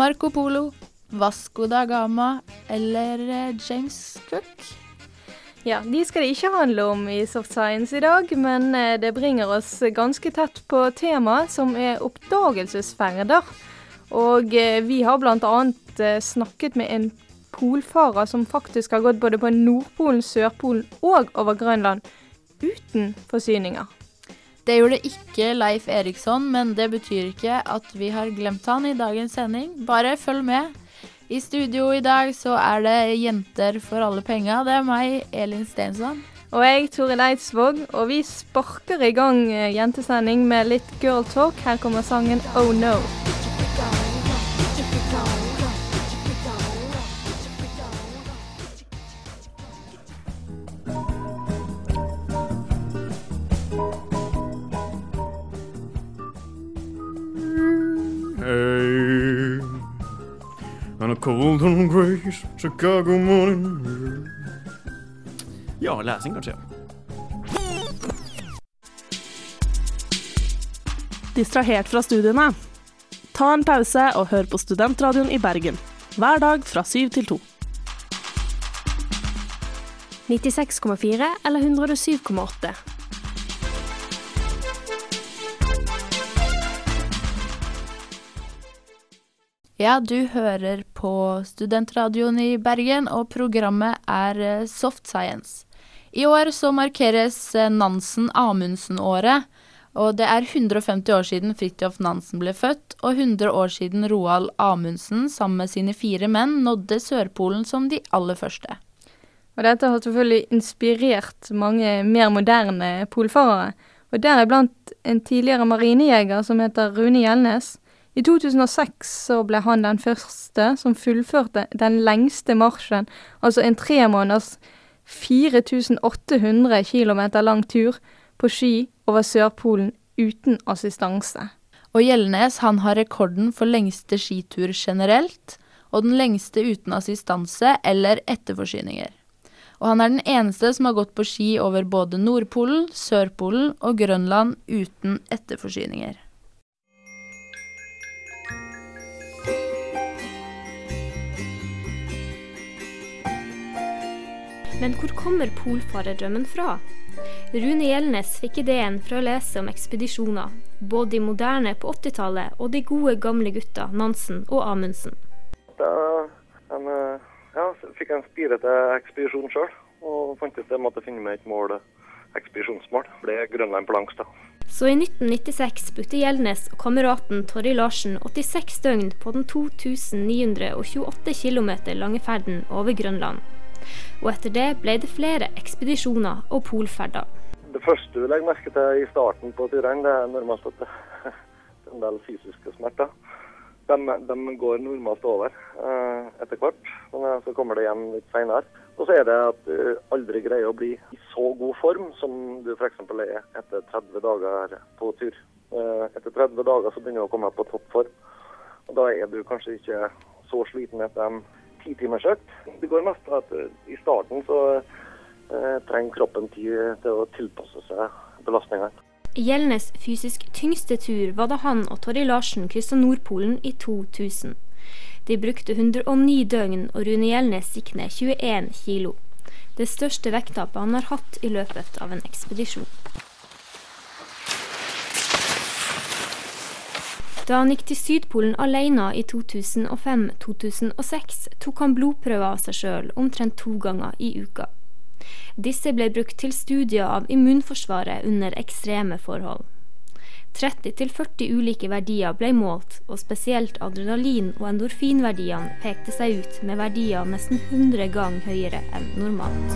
Marco Polo, Vasco da Gama eller eh, James Cook? Ja, De skal det ikke handle om i Soft Science i dag, men eh, det bringer oss ganske tett på temaet, som er oppdagelsesferder. Og eh, vi har bl.a. snakket med en polfarer som faktisk har gått både på Nordpolen, Sørpolen og over Grønland uten forsyninger. Det gjorde ikke Leif Eriksson, men det betyr ikke at vi har glemt han i dagens sending. Bare følg med. I studio i dag så er det Jenter for alle penga. Det er meg, Elin Stensland. Og jeg, Tore Eidsvåg, og vi sparker i gang eh, jentesending med litt girl talk. Her kommer sangen Oh No. Cold and gray Chicago morning. Ja, lesing kanskje. Distrahert fra studiene? Ta en pause og hør på Studentradioen i Bergen. Hver dag fra syv til to. 96,4 eller 107,8. Ja, du hører på Studentradioen i Bergen, og programmet er eh, Soft Science. I år så markeres eh, Nansen-Amundsen-året. Og det er 150 år siden Fridtjof Nansen ble født, og 100 år siden Roald Amundsen sammen med sine fire menn nådde Sørpolen som de aller første. Og dette har selvfølgelig inspirert mange mer moderne polfarere. Og deriblant en tidligere marinejeger som heter Rune Gjelnes. I 2006 så ble han den første som fullførte den lengste marsjen, altså en tre måneders 4800 km lang tur på ski over Sørpolen uten assistanse. Og Gjelnes han har rekorden for lengste skitur generelt, og den lengste uten assistanse eller etterforsyninger. Og han er den eneste som har gått på ski over både Nordpolen, Sørpolen og Grønland uten etterforsyninger. Men hvor kommer polfarerdrømmen fra? Rune Gjelnes fikk ideen fra å lese om ekspedisjoner, både de moderne på 80-tallet og de gode, gamle gutta Nansen og Amundsen. Da en, eh, ja, fikk jeg en spire til ekspedisjon sjøl, og fant ut at jeg måtte finne meg et mål, ekspedisjonsmål. Det ble Grønland på langs, da. Så i 1996 brukte Gjelnes og kameraten Torry Larsen 86 døgn på den 2928 km lange ferden over Grønland. Og etter det ble det flere ekspedisjoner og polferder. Det første du legger merke til i starten på turene, det er normalt at det er en del fysiske smerter. De, de går normalt over eh, etter hvert, men eh, så kommer det igjen litt seinere. Og så er det at du aldri greier å bli i så god form som du f.eks. er etter 30 dager på tur. Eh, etter 30 dager så begynner du å komme på toppform. Og da er du kanskje ikke så sliten etter en ti timers økt. Det går mest at eh, i starten så eh, trenger kroppen tid til å tilpasse seg belastningene. Gjelnes fysisk tyngste tur var da han og Torry Larsen kryssa Nordpolen i 2000. De brukte 109 døgn, og Rune Gjelnes gikk ned 21 kilo. Det største vekttapet han har hatt i løpet av en ekspedisjon. Da han gikk til Sydpolen alene i 2005-2006, tok han blodprøver av seg sjøl omtrent to ganger i uka. Disse ble brukt til studier av immunforsvaret under ekstreme forhold. 30-40 ulike verdier ble målt, og spesielt adrenalin- og endorfinverdiene pekte seg ut med verdier nesten 100 ganger høyere enn normalt.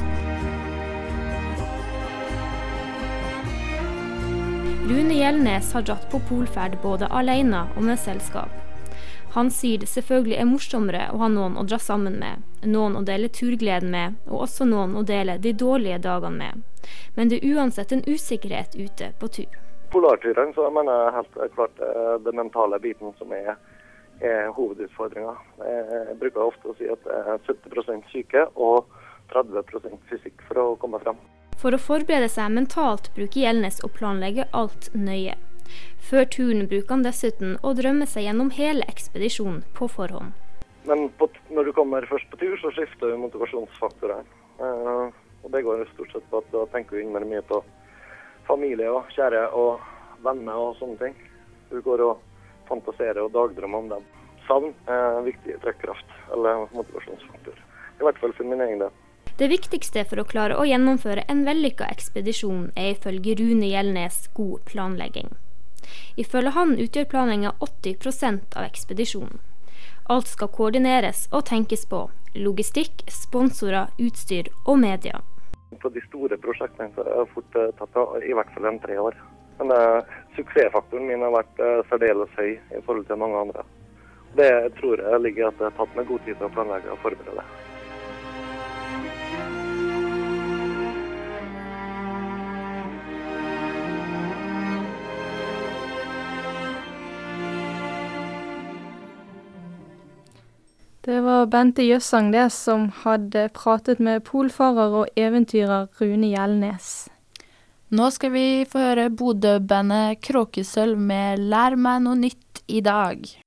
Rune Gjelnes har dratt på polferd både alene og med selskap. Han sier det selvfølgelig er morsommere å ha noen å dra sammen med, noen å dele turgleden med, og også noen å dele de dårlige dagene med. Men det er uansett en usikkerhet ute på tur. Polarturene så mener jeg helt klart eh, den mentale biten som er, er hovedutfordringa. Jeg bruker ofte å si at jeg er 70% syke og 30% fysikk for å komme frem. For å forberede seg mentalt bruker Gjelnes å planlegge alt nøye. Før turen bruker han dessuten å drømme seg gjennom hele ekspedisjonen på forhånd. Men på, når du kommer først på tur, så skifter du motivasjonsfaktorer. Eh, og det går stort sett på at da tenker du innmari mye på familie og kjære og venner og sånne ting. Du går og fantaserer og dagdrømmer om dem. Savn er en viktig trekkraft eller motivasjonsfaktor. I hvert fall for min egen del. Det viktigste for å klare å gjennomføre en vellykka ekspedisjon er ifølge Rune Gjelnes god planlegging. Ifølge han utgjør planlegginga 80% av ekspedisjonen. Alt skal koordineres og tenkes på. Logistikk, sponsorer, utstyr og media. På de store prosjektene har jeg fort eh, tatt i hvert fall en tre år. Men uh, suksessfaktoren min har vært uh, særdeles høy i forhold til mange andre. Det tror jeg ligger i at jeg har tatt meg god tid til å planlegge og forberede. Det var Bente Jøssang det som hadde pratet med polfarer og eventyrer Rune Gjelnes. Nå skal vi få høre Bodø-bandet Kråkesølv med 'Lær meg noe nytt i dag'.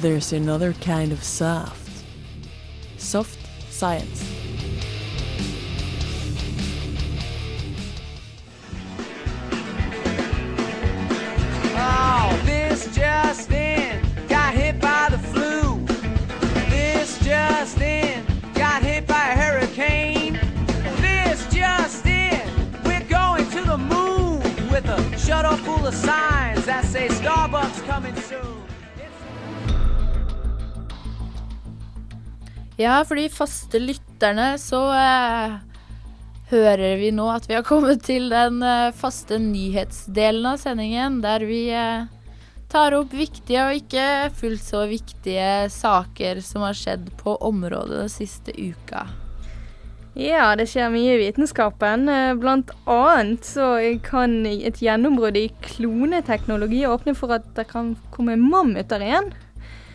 There's another kind of soft. Soft science. Oh, this got hit by the flu. This got hit by a hurricane. This we're going to the moon with a shuttle full of signs that say Starbucks coming soon. Ja, for de faste lytterne så eh, hører vi nå at vi har kommet til den eh, faste nyhetsdelen av sendingen, der vi eh, tar opp viktige og ikke fullt så viktige saker som har skjedd på området den siste uka. Ja, det skjer mye i vitenskapen. Eh, Blant annet så kan et gjennombrudd i kloneteknologi åpne for at det kan komme mammuter igjen.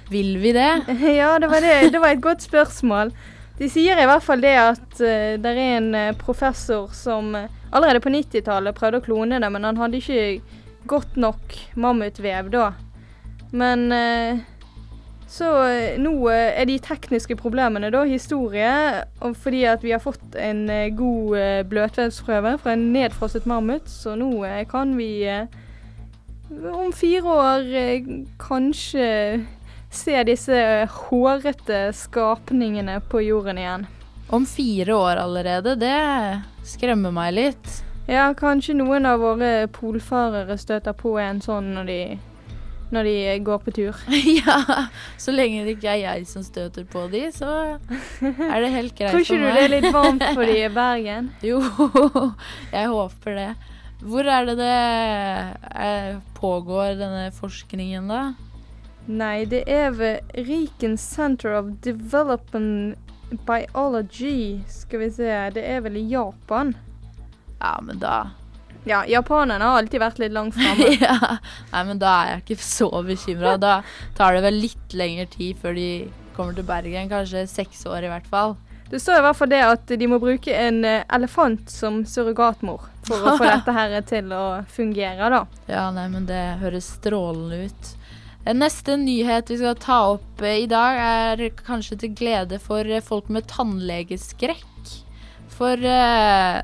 Vil vi det? Ja, det var, det. det var et godt spørsmål. De sier i hvert fall det at uh, det er en uh, professor som uh, allerede på 90-tallet prøvde å klone det, men han hadde ikke godt nok mammutvev da. Men så nå er de tekniske problemene da historie, fordi at vi har fått en god bløtvevsprøve fra en nedfrosset mammut, så nå kan vi om fire år kanskje se disse hårete skapningene på jorden igjen. Om fire år allerede, det skremmer meg litt. Ja, kanskje noen av våre polfarere støter på en sånn når de, når de går på tur. ja, så lenge det ikke er jeg som støter på de, så er det helt greit for meg. Tror ikke du det er litt varmt for de i Bergen? jo, jeg håper det. Hvor er det det er, pågår denne forskningen, da? Nei, det er ved Riken Center of Development Biology. Skal vi se, det er vel i Japan. Ja, men da Ja, japanerne har alltid vært litt langt framme. ja. Nei, men da er jeg ikke så bekymra. Da tar det vel litt lengre tid før de kommer til Bergen. Kanskje seks år i hvert fall. Det står i hvert fall det at de må bruke en eh, elefant som surrogatmor for å få dette her til å fungere, da. Ja, nei, men det høres strålende ut. Neste nyhet vi skal ta opp eh, i dag, er kanskje til glede for folk med tannlegeskrekk. For eh,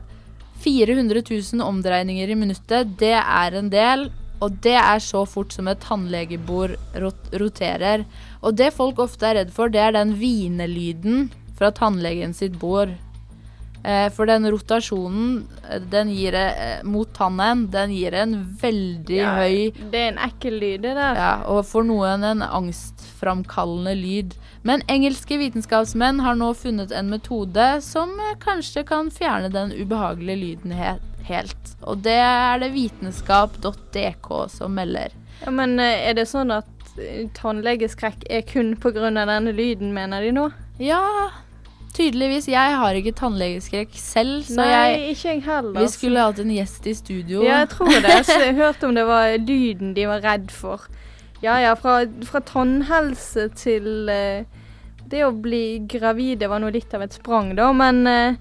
400 000 omdreininger i minuttet, det er en del. Og det er så fort som et tannlegebord rot roterer. Og det folk ofte er redd for, det er den hvinelyden fra tannlegen sitt bord. Eh, for den rotasjonen eh, den gir, eh, mot tannen, den gir en veldig Ja, høy Det er en ekkel lyd, det der. ja, og for noen en angstframkallende lyd. Men engelske vitenskapsmenn har nå funnet en metode som kanskje kan fjerne den ubehagelige lyden he helt. Og det er det vitenskap.dk som melder. Ja, men er det sånn at tannlegeskrekk er kun pga. denne lyden, mener de nå? Ja, tydeligvis. Jeg har ikke tannlegeskrekk selv, så Nei, jeg ikke jeg heller. Vi skulle hatt en gjest i studio. Ja, jeg tror det. Så jeg hørte om det var lyden de var redd for. Ja ja, fra, fra tannhelse til uh, det å bli gravid, det var nå litt av et sprang, da. Men uh,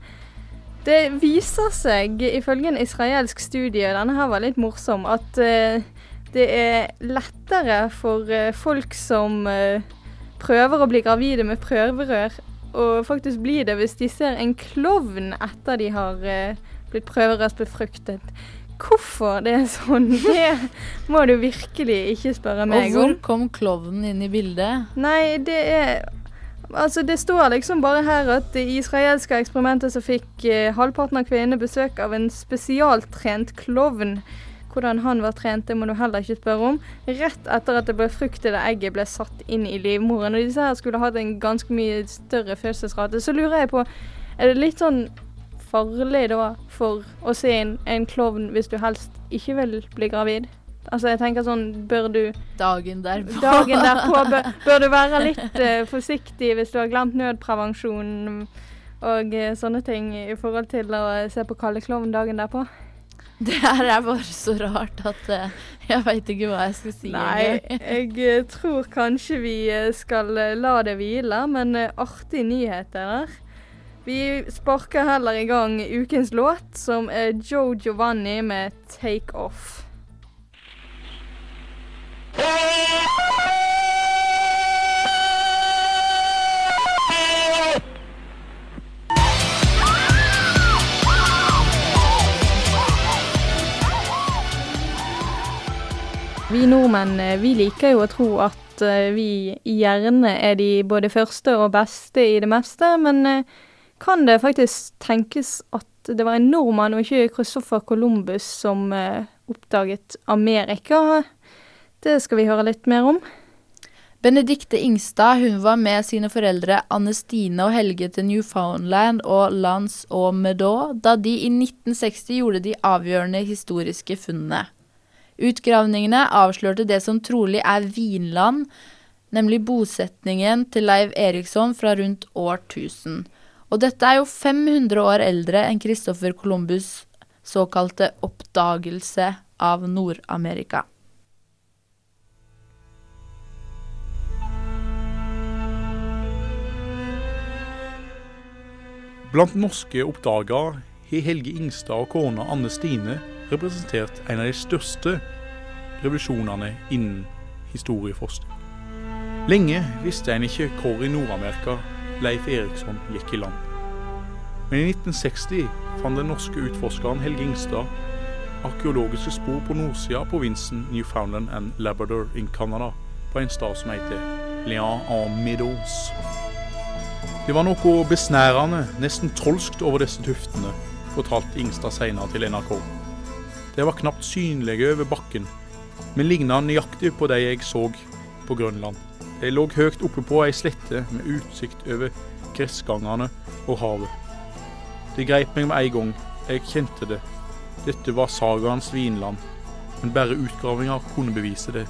det viser seg, ifølge en israelsk studie, denne her var litt morsom, at uh, det er lettere for folk som prøver å bli gravide med prøverør, og faktisk bli det hvis de ser en klovn etter de har eh, blitt prøverøst befruktet. Hvorfor det er sånn, det må du virkelig ikke spørre meg om. Og hvor kom klovnen inn i bildet? Nei, det er Altså, det står liksom bare her at i israelske eksperimentet så fikk eh, halvparten av kvinnene besøk av en spesialtrent klovn. Hvordan han var trent, det må du heller ikke spørre om. Rett etter at det befruktede egget ble satt inn i livmoren. Og disse her skulle hatt en ganske mye større fødselsrate. Så lurer jeg på, er det litt sånn farlig da for å se en, en klovn hvis du helst ikke vil bli gravid? Altså, jeg tenker sånn, bør du Dagen derpå. Dagen derpå bør, bør du være litt uh, forsiktig hvis du har glemt nødprevensjon og uh, sånne ting i forhold til å se på Kalle Klovn dagen derpå. Det her er bare så rart at uh, jeg veit ikke hva jeg skal si. Nei, jeg eh, tror kanskje vi eh, skal la det hvile, men artige artig nyheter der. Vi sparker heller i gang ukens låt, som er Joe Giovanni med 'Take Off'. Vi nordmenn eh, vi liker jo å tro at eh, vi gjerne er de både første og beste i det meste, men eh, kan det faktisk tenkes at det var en nordmann og ikke Christopher Columbus som oppdaget Amerika? Det skal vi høre litt mer om. Benedicte Ingstad hun var med sine foreldre Anne Stine og Helge til Newfoundland og Lance og Medoc da de i 1960 gjorde de avgjørende historiske funnene. Utgravningene avslørte det som trolig er Vinland, nemlig bosetningen til Leiv Eriksson fra rundt år 1000. Og dette er jo 500 år eldre enn Christopher Columbus' såkalte oppdagelse av Nord-Amerika. Blant norske oppdagere har Helge Ingstad og kona Anne Stine representert en av de største revolusjonene innen historieforskning. Lenge visste en ikke hvor i Nord-Amerika Leif Eriksson gikk i land. Men i 1960 fant den norske utforskeren Helge Ingstad arkeologiske spor på nordsida av provinsen Newfoundland and Labrador i Canada, på en stad som heter Lian en Meadows. Det var noe besnærende, nesten trolskt over disse tuftene, fortalte Ingstad senere til NRK. De var knapt synlige over bakken, men ligna nøyaktig på de jeg så på Grønland. De lå høyt oppe på ei slette med utsikt over gressgangene og havet. Det greip meg med en gang. Jeg kjente det. Dette var sagaens Vinland, men bare utgravinger kunne bevise det.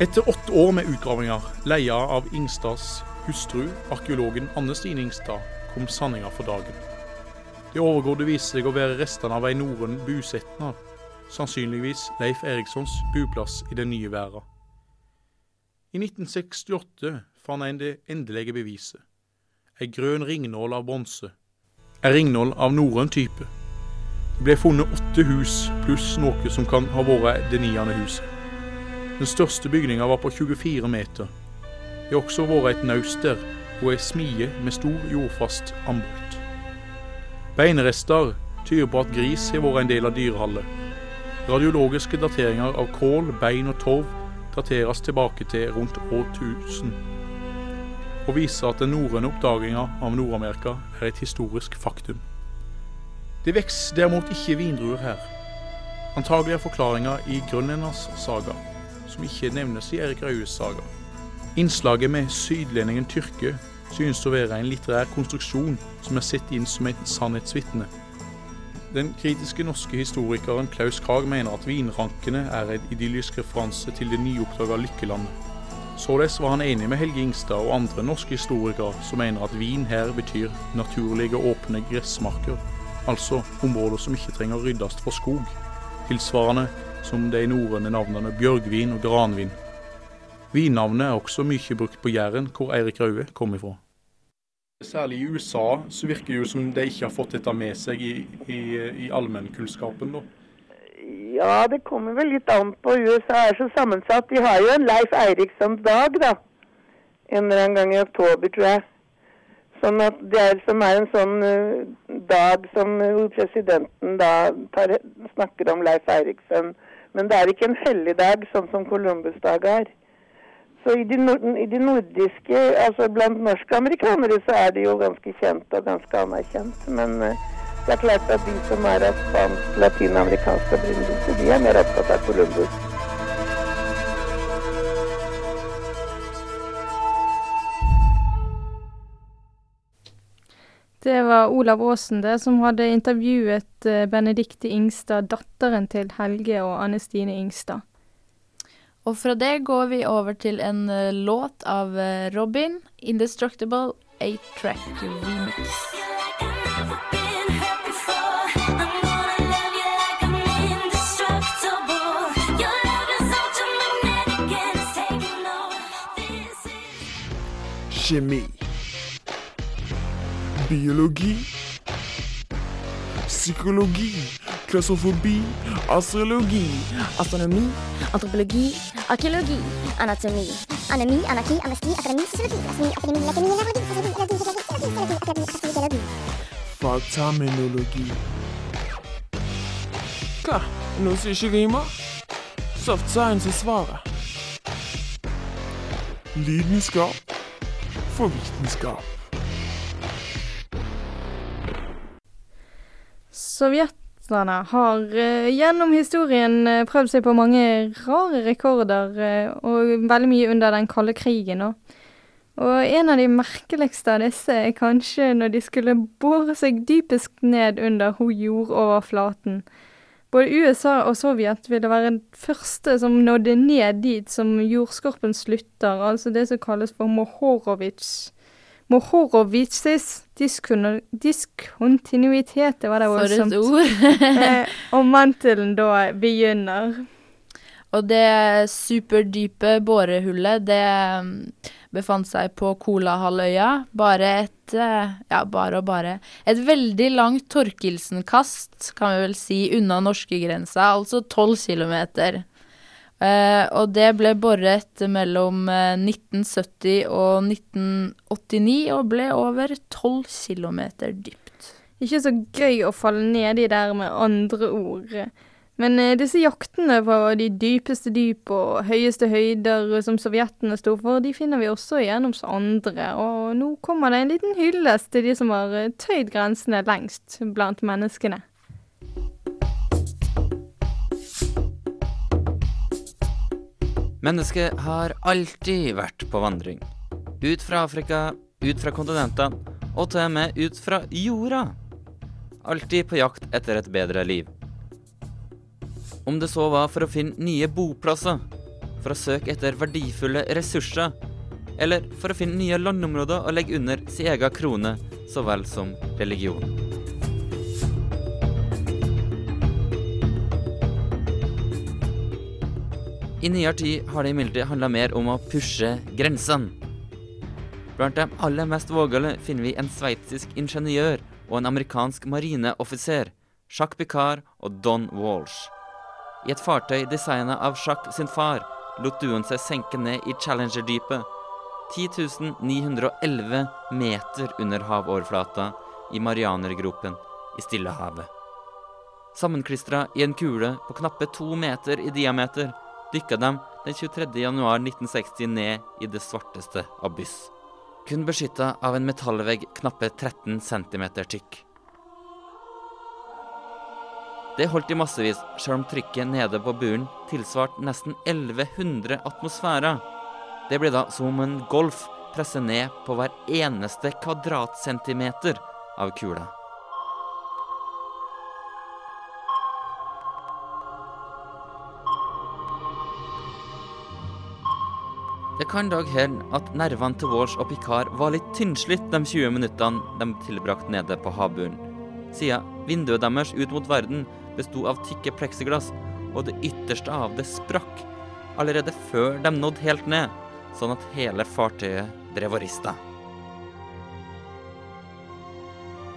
Etter åtte år med utgravinger, leia av Ingstads hustru, arkeologen Anne Stine Ingstad, kom sanninga for dagen. Det overgående viste seg å være restene av ei norrøn busetnad, sannsynligvis Leif Erikssons buplass i den nye verden. I 1968 fant en det endelige beviset. Ei grønn ringnål av bronse. Ei ringnål av norrøn type. Det ble funnet åtte hus pluss noe som kan ha vært det niende huset. Den største bygninga var på 24 meter. Det har også vært et nauster og ei smie med stor jordfast ambolt. Beinrester tyder på at gris har vært en del av dyrehallet. Radiologiske dateringer av kål, bein og torv dateres tilbake til rundt år 1000, og viser at den norrøne oppdaginga av Nord-Amerika er et historisk faktum. Det vokser derimot ikke vindruer her. Antagelig er forklaringa i Grønlenders saga, som ikke nevnes i Erik Raues saga. Innslaget med sydlendingen Tyrke synes å være en litterær konstruksjon som er sett inn som et sannhetsvitne. Den kritiske norske historikeren Klaus Krag mener at vinrankene er en idyllisk referanse til det nyoppdaga Lykkelandet. Således var han enig med Helge Ingstad og andre norske historikere som mener at vin her betyr naturlige åpne gressmarker, altså områder som ikke trenger ryddes for skog, tilsvarende som de norrøne navnene bjørgvin og granvin. Vinnavnet er også mye brukt på Jæren, hvor Eirik Raue kom ifra. Særlig i USA så virker det jo som de ikke har fått dette med seg i, i, i allmennkunnskapen. da. Ja, det kommer vel litt an på. USA er så sammensatt. De har jo en Leif Eiriksson-dag, da. En eller annen gang i oktober, tror jeg. Sånn at det er, som er en sånn uh, dag som uh, presidenten da tar, snakker om Leif Eiriksson. Men det er ikke en helligdag, sånn som Columbus-dag er. Så i de, nord i de nordiske, altså blant norske amerikanere, så er det jo ganske kjent og ganske anerkjent. Men eh, det er klart at de som er av spansk, latinamerikansk opprinnelse, de er mer opptatt av Columbus. Det var Olav Aasen det, som hadde intervjuet eh, Benedicte Ingstad, datteren til Helge og Anne Stine Ingstad. Og fra det går vi over til en eh, låt av eh, Robin, 'Indestructible 8-track remix'. Kjemi. Biologi. Psykologi. Klaustrofobi. Astrologi. Astronomi, antropologi, arkeologi, anatomi, anemi, anarki, anesti, akademi, sosiologi, filosofi, akademi, lekemi, nevrologi, sosiologi, biologi, fysiologi, psykologi, akademi, astrologi, Fagterminologi. Hva? Noe som ikke rimer? Soft science er svaret. Lidenskap for vitenskap. Sovjeterne har eh, gjennom historien eh, prøvd seg på mange rare rekorder, eh, og veldig mye under den kalde krigen òg. Og en av de merkeligste av disse er kanskje når de skulle bore seg dypest ned under ho- jordoverflaten. Både USA og Sovjet ville være den første som nådde ned dit som jordskorpen slutter, altså det som kalles for Mohorovitsj. Mohorovitsis diskon- diskontinuitet, det var det For et ord. eh, og mantelen da begynner. Og det superdype borehullet, det mm, befant seg på Kolahalvøya. Bare et eh, Ja, bare og bare. Et veldig langt Torkelsen-kast, kan vi vel si, unna norskegrensa, altså tolv kilometer. Eh, og det ble boret mellom eh, 1970 og 1989, og ble over tolv kilometer dypt. Ikke så gøy å falle nedi der med andre ord. Men eh, disse jaktene på de dypeste dyp og høyeste høyder som sovjetene sto for, de finner vi også igjen hos andre. Og nå kommer det en liten hyllest til de som har eh, tøyd grensene lengst blant menneskene. Mennesket har alltid vært på vandring. Ut fra Afrika, ut fra kontinentene, og til og med ut fra jorda. Alltid på jakt etter et bedre liv. Om det så var for å finne nye boplasser, for å søke etter verdifulle ressurser, eller for å finne nye landområder og legge under sin egen krone, så vel som religion. I nyere tid har det imidlertid handla mer om å pushe grensene. Blant de aller mest vågale finner vi en sveitsisk ingeniør og en amerikansk marineoffiser, Jacques Picard og Don Walsh. I et fartøy designa av Jacques sin far lot duoen seg senke ned i Challenger-dypet, 10.911 meter under havoverflata i Marianergropen i Stillehavet. Sammenklistra i en kule på knappe to meter i diameter dykka de den 23. januar 1960 ned i det svarteste abyss. Kun beskytta av en metallvegg knappe 13 cm tykk. Det holdt i massevis, selv om trykket nede på buren tilsvarte nesten 1100 atmosfærer. Det ble da som en golf presset ned på hver eneste kvadratcentimeter av kula. Det kan dog hende at nervene til Walsh og Picard var litt tynnslitt de 20 minuttene de tilbrakte nede på havbunnen, siden vinduet deres ut mot verden besto av tykke pleksiglass, og det ytterste av det sprakk allerede før de nådde helt ned, sånn at hele fartøyet drev og rista.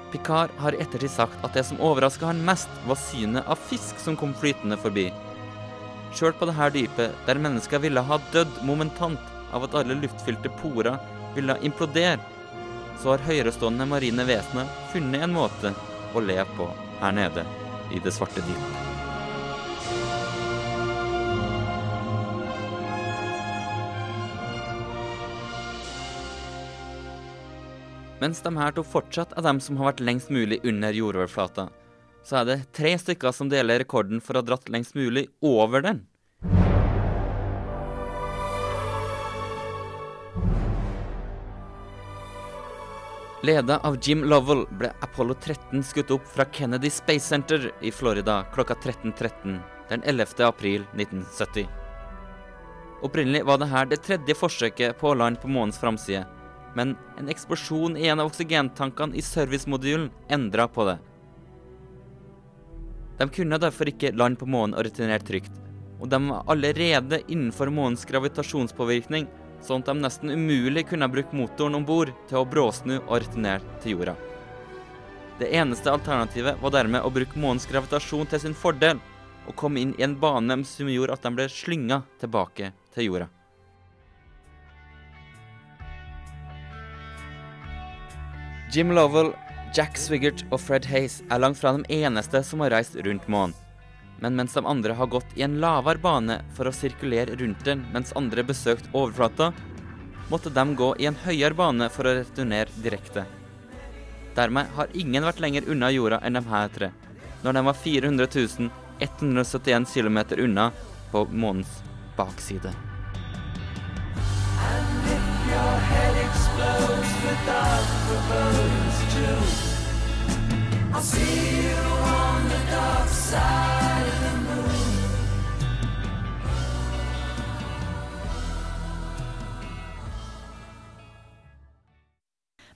Picard har i ettertid sagt at det som overraska han mest, var synet av fisk som kom flytende forbi. Sjøl på dette dypet, der mennesker ville ha dødd momentant av at alle luftfylte porer ville implodere, så har høyerestående marine vesener funnet en måte å leve på her nede i det svarte dyp. Mens de her to fortsatt er dem som har vært lengst mulig under jordoverflata, så er det tre stykker som deler rekorden for å ha dratt lengst mulig over den. Leda av Jim Lovell ble Apollo 13 skutt opp fra Kennedy Space Center i Florida klokka 13.13 den 11. april 1970. Opprinnelig var dette det tredje forsøket på å lande på månens framside, men en eksplosjon i en av oksygentankene i servicemodulen endra på det. De kunne derfor ikke lande på månen og returnere trygt, og de var allerede innenfor månens gravitasjonspåvirkning, sånn at de nesten umulig kunne bruke motoren om bord til å bråsnu og returnere til jorda. Det eneste alternativet var dermed å bruke månens gravitasjon til sin fordel, og komme inn i en bane som gjorde at de ble slynga tilbake til jorda. Jim Lovell, Jack Swigert og Fred Hayes er langt fra de eneste som har reist rundt månen. Men mens de andre har gått i en lavere bane for å sirkulere rundt den mens andre besøkte overflata, måtte de gå i en høyere bane for å returnere direkte. Dermed har ingen vært lenger unna jorda enn de her tre, når de var 400 171 km unna på månens bakside. Your head explodes without forebodings too. I'll see you on the dark side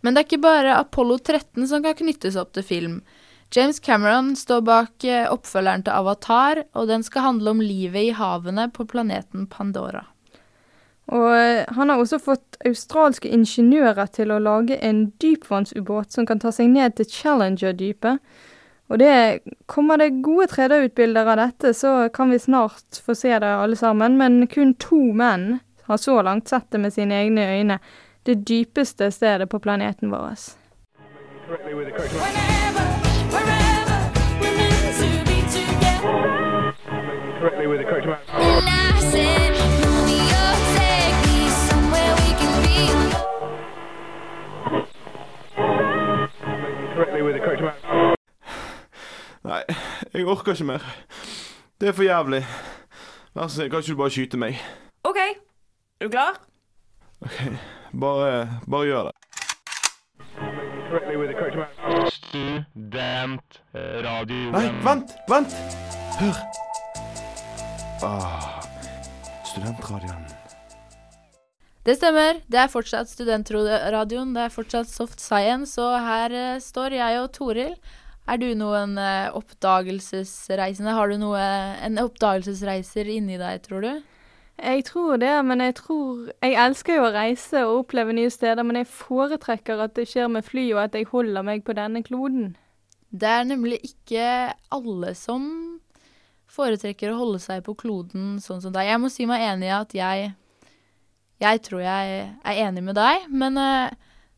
Men det er ikke bare Apollo 13 som kan knyttes opp til film. James Cameron står bak eh, oppfølgeren til Avatar, og den skal handle om livet i havene på planeten Pandora. Og eh, han har også fått australske ingeniører til å lage en dypvannsubåt som kan ta seg ned til Challenger-dypet. Og det kommer det gode 3D-utbilder av dette, så kan vi snart få se det alle sammen. Men kun to menn har så langt sett det med sine egne øyne. Det dypeste stedet på planeten vår. Nei, jeg orker ikke mer. Det er for jævlig. Vær så snill, kan ikke du bare skyte meg? OK, er du klar? Ok, Bare, bare gjør det. Studentradio. Nei, vent! Vent! Hør! Ah, studentradioen. Det stemmer. Det er fortsatt Studentradioen, det er fortsatt Soft Science, og her uh, står jeg og Toril. Er du noen uh, oppdagelsesreisende? Har du noe, en oppdagelsesreiser inni deg, tror du? Jeg tror det, men jeg tror Jeg elsker jo å reise og oppleve nye steder, men jeg foretrekker at det skjer med fly, og at jeg holder meg på denne kloden. Det er nemlig ikke alle som foretrekker å holde seg på kloden sånn som deg. Jeg må si meg enig i at jeg Jeg tror jeg er enig med deg, men uh,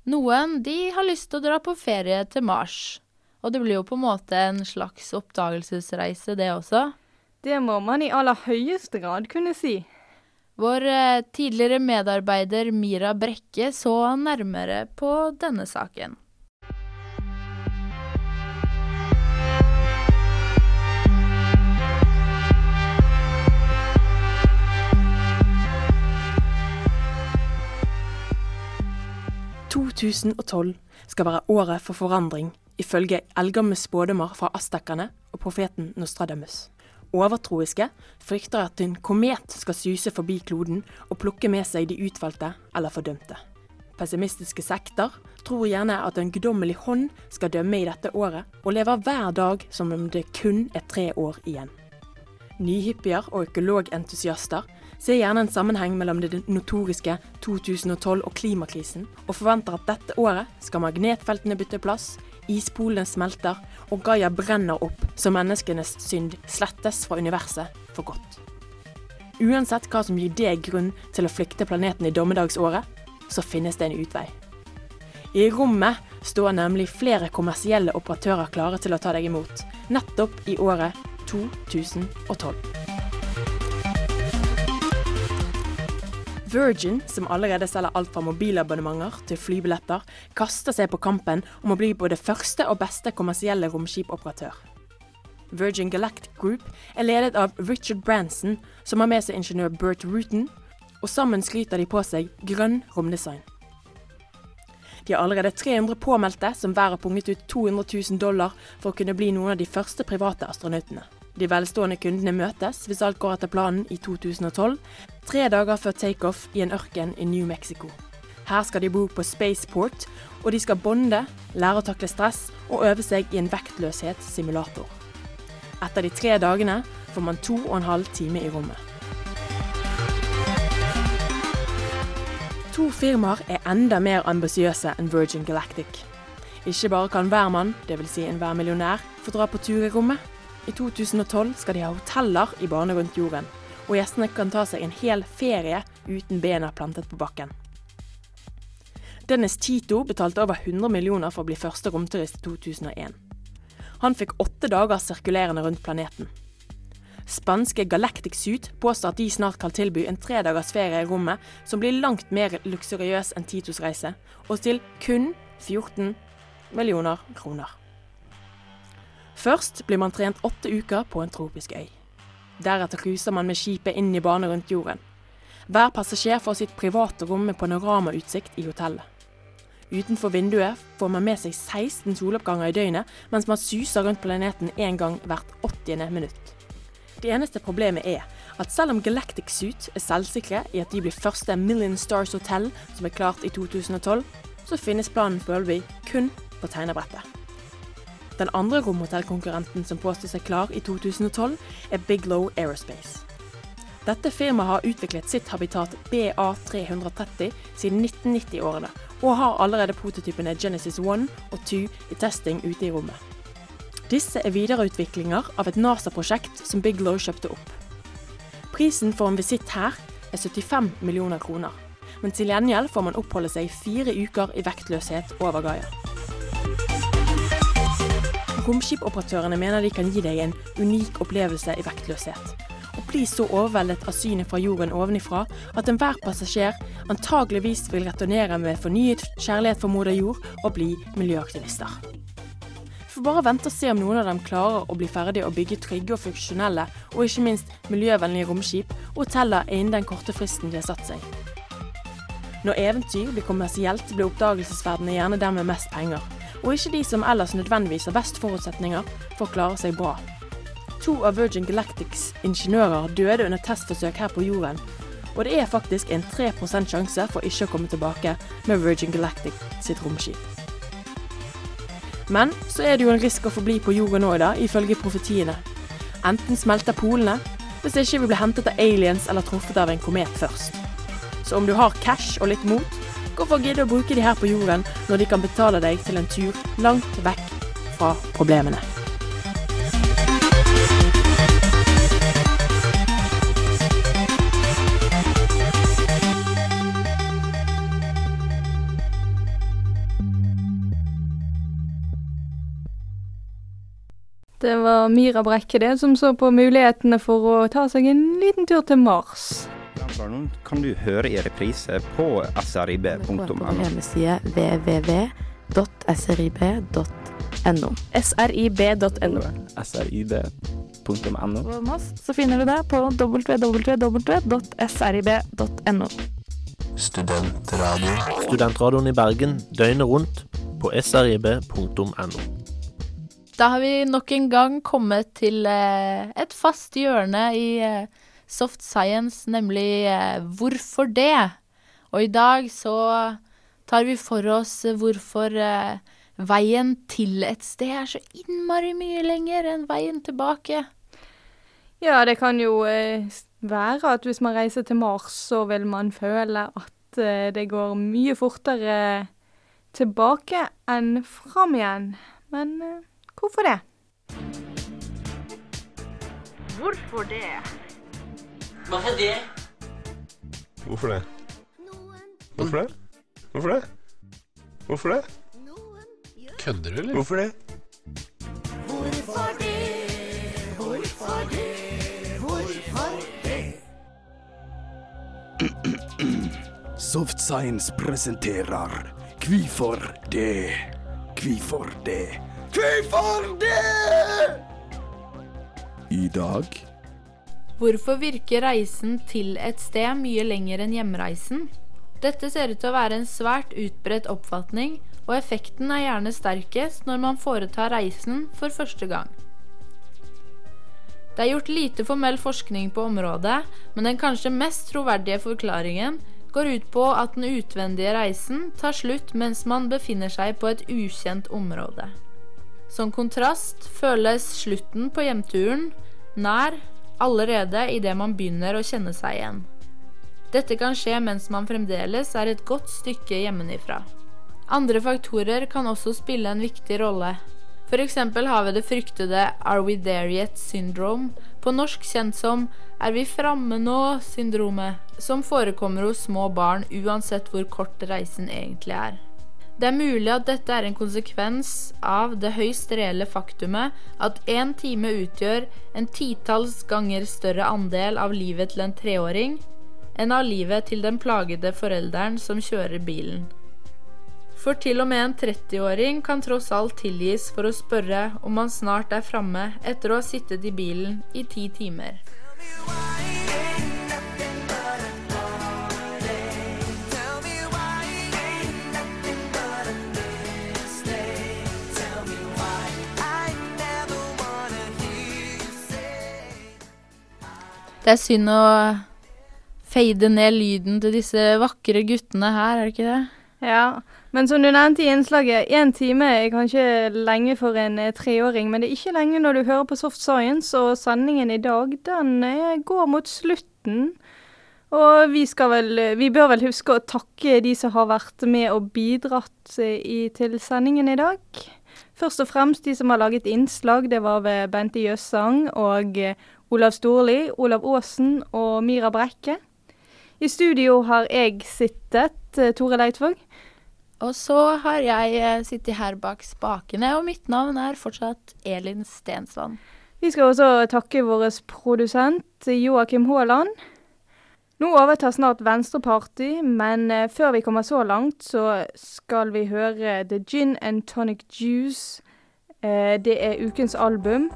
noen de har lyst til å dra på ferie til Mars. Og det blir jo på en måte en slags oppdagelsesreise, det også. Det må man i aller høyeste grad kunne si. Vår eh, tidligere medarbeider Mira Brekke så nærmere på denne saken. – 2012 skal være året for forandring, ifølge eldgamle spådommer fra aztekerne og profeten Nostradamus. Overtroiske frykter at en komet skal suse forbi kloden og plukke med seg de utvalgte eller fordømte. Pessimistiske sekter tror gjerne at en guddommelig hånd skal dømme i dette året, og lever hver dag som om det kun er tre år igjen. Nyhippier og økologentusiaster ser gjerne en sammenheng mellom det notoriske 2012 og klimakrisen, og forventer at dette året skal magnetfeltene bytte plass, ispolene smelter og Gaia brenner opp så menneskenes synd slettes fra universet for godt. Uansett hva som gir deg grunn til å flykte planeten i dommedagsåret, så finnes det en utvei. I rommet står nemlig flere kommersielle operatører klare til å ta deg imot, nettopp i året 2012. Virgin, som allerede selger alt fra mobilabonnementer til flybilletter, kaster seg på kampen om å bli både første og beste kommersielle romskipoperatør. Virgin Galactic Group er ledet av Richard Branson, som har med seg ingeniør Bert Rutan, og sammen skryter de på seg grønn romdesign. De har allerede 300 påmeldte som hver har punget ut 200 000 dollar for å kunne bli noen av de første private astronautene. De velstående kundene møtes, hvis alt går etter planen, i 2012, tre dager før takeoff i en ørken i New Mexico. Her skal de bo på Spaceport, og de skal bonde, lære å takle stress og øve seg i en vektløshetssimulator. Etter de tre dagene får man to og en halv time i rommet. To firmaer er enda mer ambisiøse enn Virgin Galactic. Ikke bare kan hver mann, dvs. Si enhver millionær, få dra på tur i rommet. I 2012 skal de ha hoteller i bane rundt jorden, og gjestene kan ta seg en hel ferie uten bena plantet på bakken. Dennis Tito betalte over 100 millioner for å bli første romturist i 2001. Han fikk åtte dager sirkulerende rundt planeten. Spanske Galactic Suit påstår at de snart kan tilby en tredagers ferie i rommet som blir langt mer luksuriøs enn Titos reise, og til kun 14 millioner kroner. Først blir man trent åtte uker på en tropisk øy. Deretter cruiser man med skipet inn i bane rundt jorden. Hver passasjer får sitt private rom med panoramautsikt i hotellet. Utenfor vinduet får man med seg 16 soloppganger i døgnet, mens man suser rundt planeten én gang hvert 80. minutt. Det eneste problemet er at selv om Galactic Suit er selvsikre i at de blir første Million Stars Hotel som er klart i 2012, så finnes planen foreløpig kun på tegnebrettet. Den andre romhotellkonkurrenten som påstod seg klar i 2012, er Biglow Aerospace. Dette firmaet har utviklet sitt habitat BA330 siden 1990-årene, og har allerede prototypene Genesis 1 og 2 i testing ute i rommet. Disse er videreutviklinger av et NASA-prosjekt som Biglow kjøpte opp. Prisen for en visitt her er 75 millioner kroner, men til gjengjeld får man oppholde seg fire uker i vektløshet over Gaia. Romskipoperatørene mener de kan gi deg en unik opplevelse i vektløshet, og bli så overveldet av synet fra jorden ovenifra at enhver passasjer antageligvis vil returnere med fornyet kjærlighet for moder jord og bli miljøaktivister. Får bare vente og se om noen av dem klarer å bli ferdig og bygge trygge og funksjonelle og ikke minst miljøvennlige romskip og hoteller innen den korte fristen de har satt seg. Når eventyr blir kommersielt, blir oppdagelsesverdenen gjerne der med mest penger, og ikke de som ellers nødvendigvis har best forutsetninger for å klare seg bra. To av Virgin Galactics ingeniører døde under testforsøk her på jorden, og det er faktisk en 3% sjanse for ikke å komme tilbake med Virgin Galactic sitt romskip. Men så er det jo en risk å forbli på jorden nå, da, ifølge profetiene. Enten smelter polene, hvis ikke vi blir hentet av aliens eller truffet av en komet først. Så om du har cash og litt mot, hvorfor gidde å bruke de her på jorden når de kan betale deg til en tur langt vekk fra problemene? Det var Mira Brekke det, som så på mulighetene for å ta seg en liten tur til Mars. Kan du høre i reprise på srib.no. hjemmeside www.srib.no. srib.no. srib.no. På Moss så finner du det på www.srib.no. Studentradio. Studentradioen i Bergen døgnet rundt på srib.no. Da har vi nok en gang kommet til eh, et fast hjørne i eh, Soft Science, nemlig eh, Hvorfor det? Og i dag så tar vi for oss hvorfor eh, veien til et sted er så innmari mye lenger enn veien tilbake. Ja, det kan jo eh, være at hvis man reiser til Mars, så vil man føle at eh, det går mye fortere tilbake enn fram igjen. Men eh, hvorfor det? Hvorfor det? Hvorfor det? Hvorfor det? Hvorfor det? Hvorfor det? Hvorfor det? Kødder du, eller? Hvorfor det? Hvorfor det? Hvorfor det? Hvorfor det? Soft Science presenterer Kvifor det? Kvifor det? Kvifor det? I dag Hvorfor virker reisen til et sted mye lenger enn hjemreisen? Dette ser ut til å være en svært utbredt oppfatning, og effekten er gjerne sterkest når man foretar reisen for første gang. Det er gjort lite formell forskning på området, men den kanskje mest troverdige forklaringen går ut på at den utvendige reisen tar slutt mens man befinner seg på et ukjent område. Som kontrast føles slutten på hjemturen nær allerede idet man begynner å kjenne seg igjen. Dette kan skje mens man fremdeles er et godt stykke hjemmefra. Andre faktorer kan også spille en viktig rolle. F.eks. har vi det fryktede Are we there yet syndrome, på norsk kjent som Er vi framme nå-syndromet, som forekommer hos små barn uansett hvor kort reisen egentlig er. Det er mulig at dette er en konsekvens av det høyst reelle faktumet at én time utgjør en titalls ganger større andel av livet til en treåring enn av livet til den plagede forelderen som kjører bilen. For til og med en 30-åring kan tross alt tilgis for å spørre om man snart er framme etter å ha sittet i bilen i ti timer. Det er synd å fade ned lyden til disse vakre guttene her, er det ikke det? Ja, men som du nevnte i innslaget, én time er kanskje lenge for en eh, treåring, men det er ikke lenge når du hører på Soft Science, og sendingen i dag, den eh, går mot slutten. Og vi vel Vi bør vel huske å takke de som har vært med og bidratt eh, i, til sendingen i dag. Først og fremst de som har laget innslag. Det var ved Bente Jøssang og Olav Storli, Olav Aasen og Mira Brekke. I studio har jeg sittet, eh, Tore Leitvåg. Og så har jeg eh, sittet her bak spakene, og mitt navn er fortsatt Elin Stensvann. Vi skal også takke vår produsent Joakim Haaland. Nå overtar snart Venstreparty, men eh, før vi kommer så langt, så skal vi høre The Gin and Tonic Juice. Eh, det er ukens album.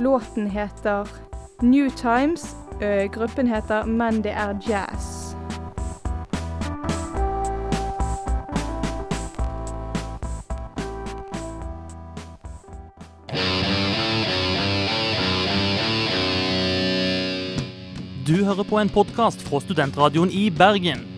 Låten heter New Times. Eh, gruppen heter Men det er jazz. Du hører på en podkast fra Studentradioen i Bergen.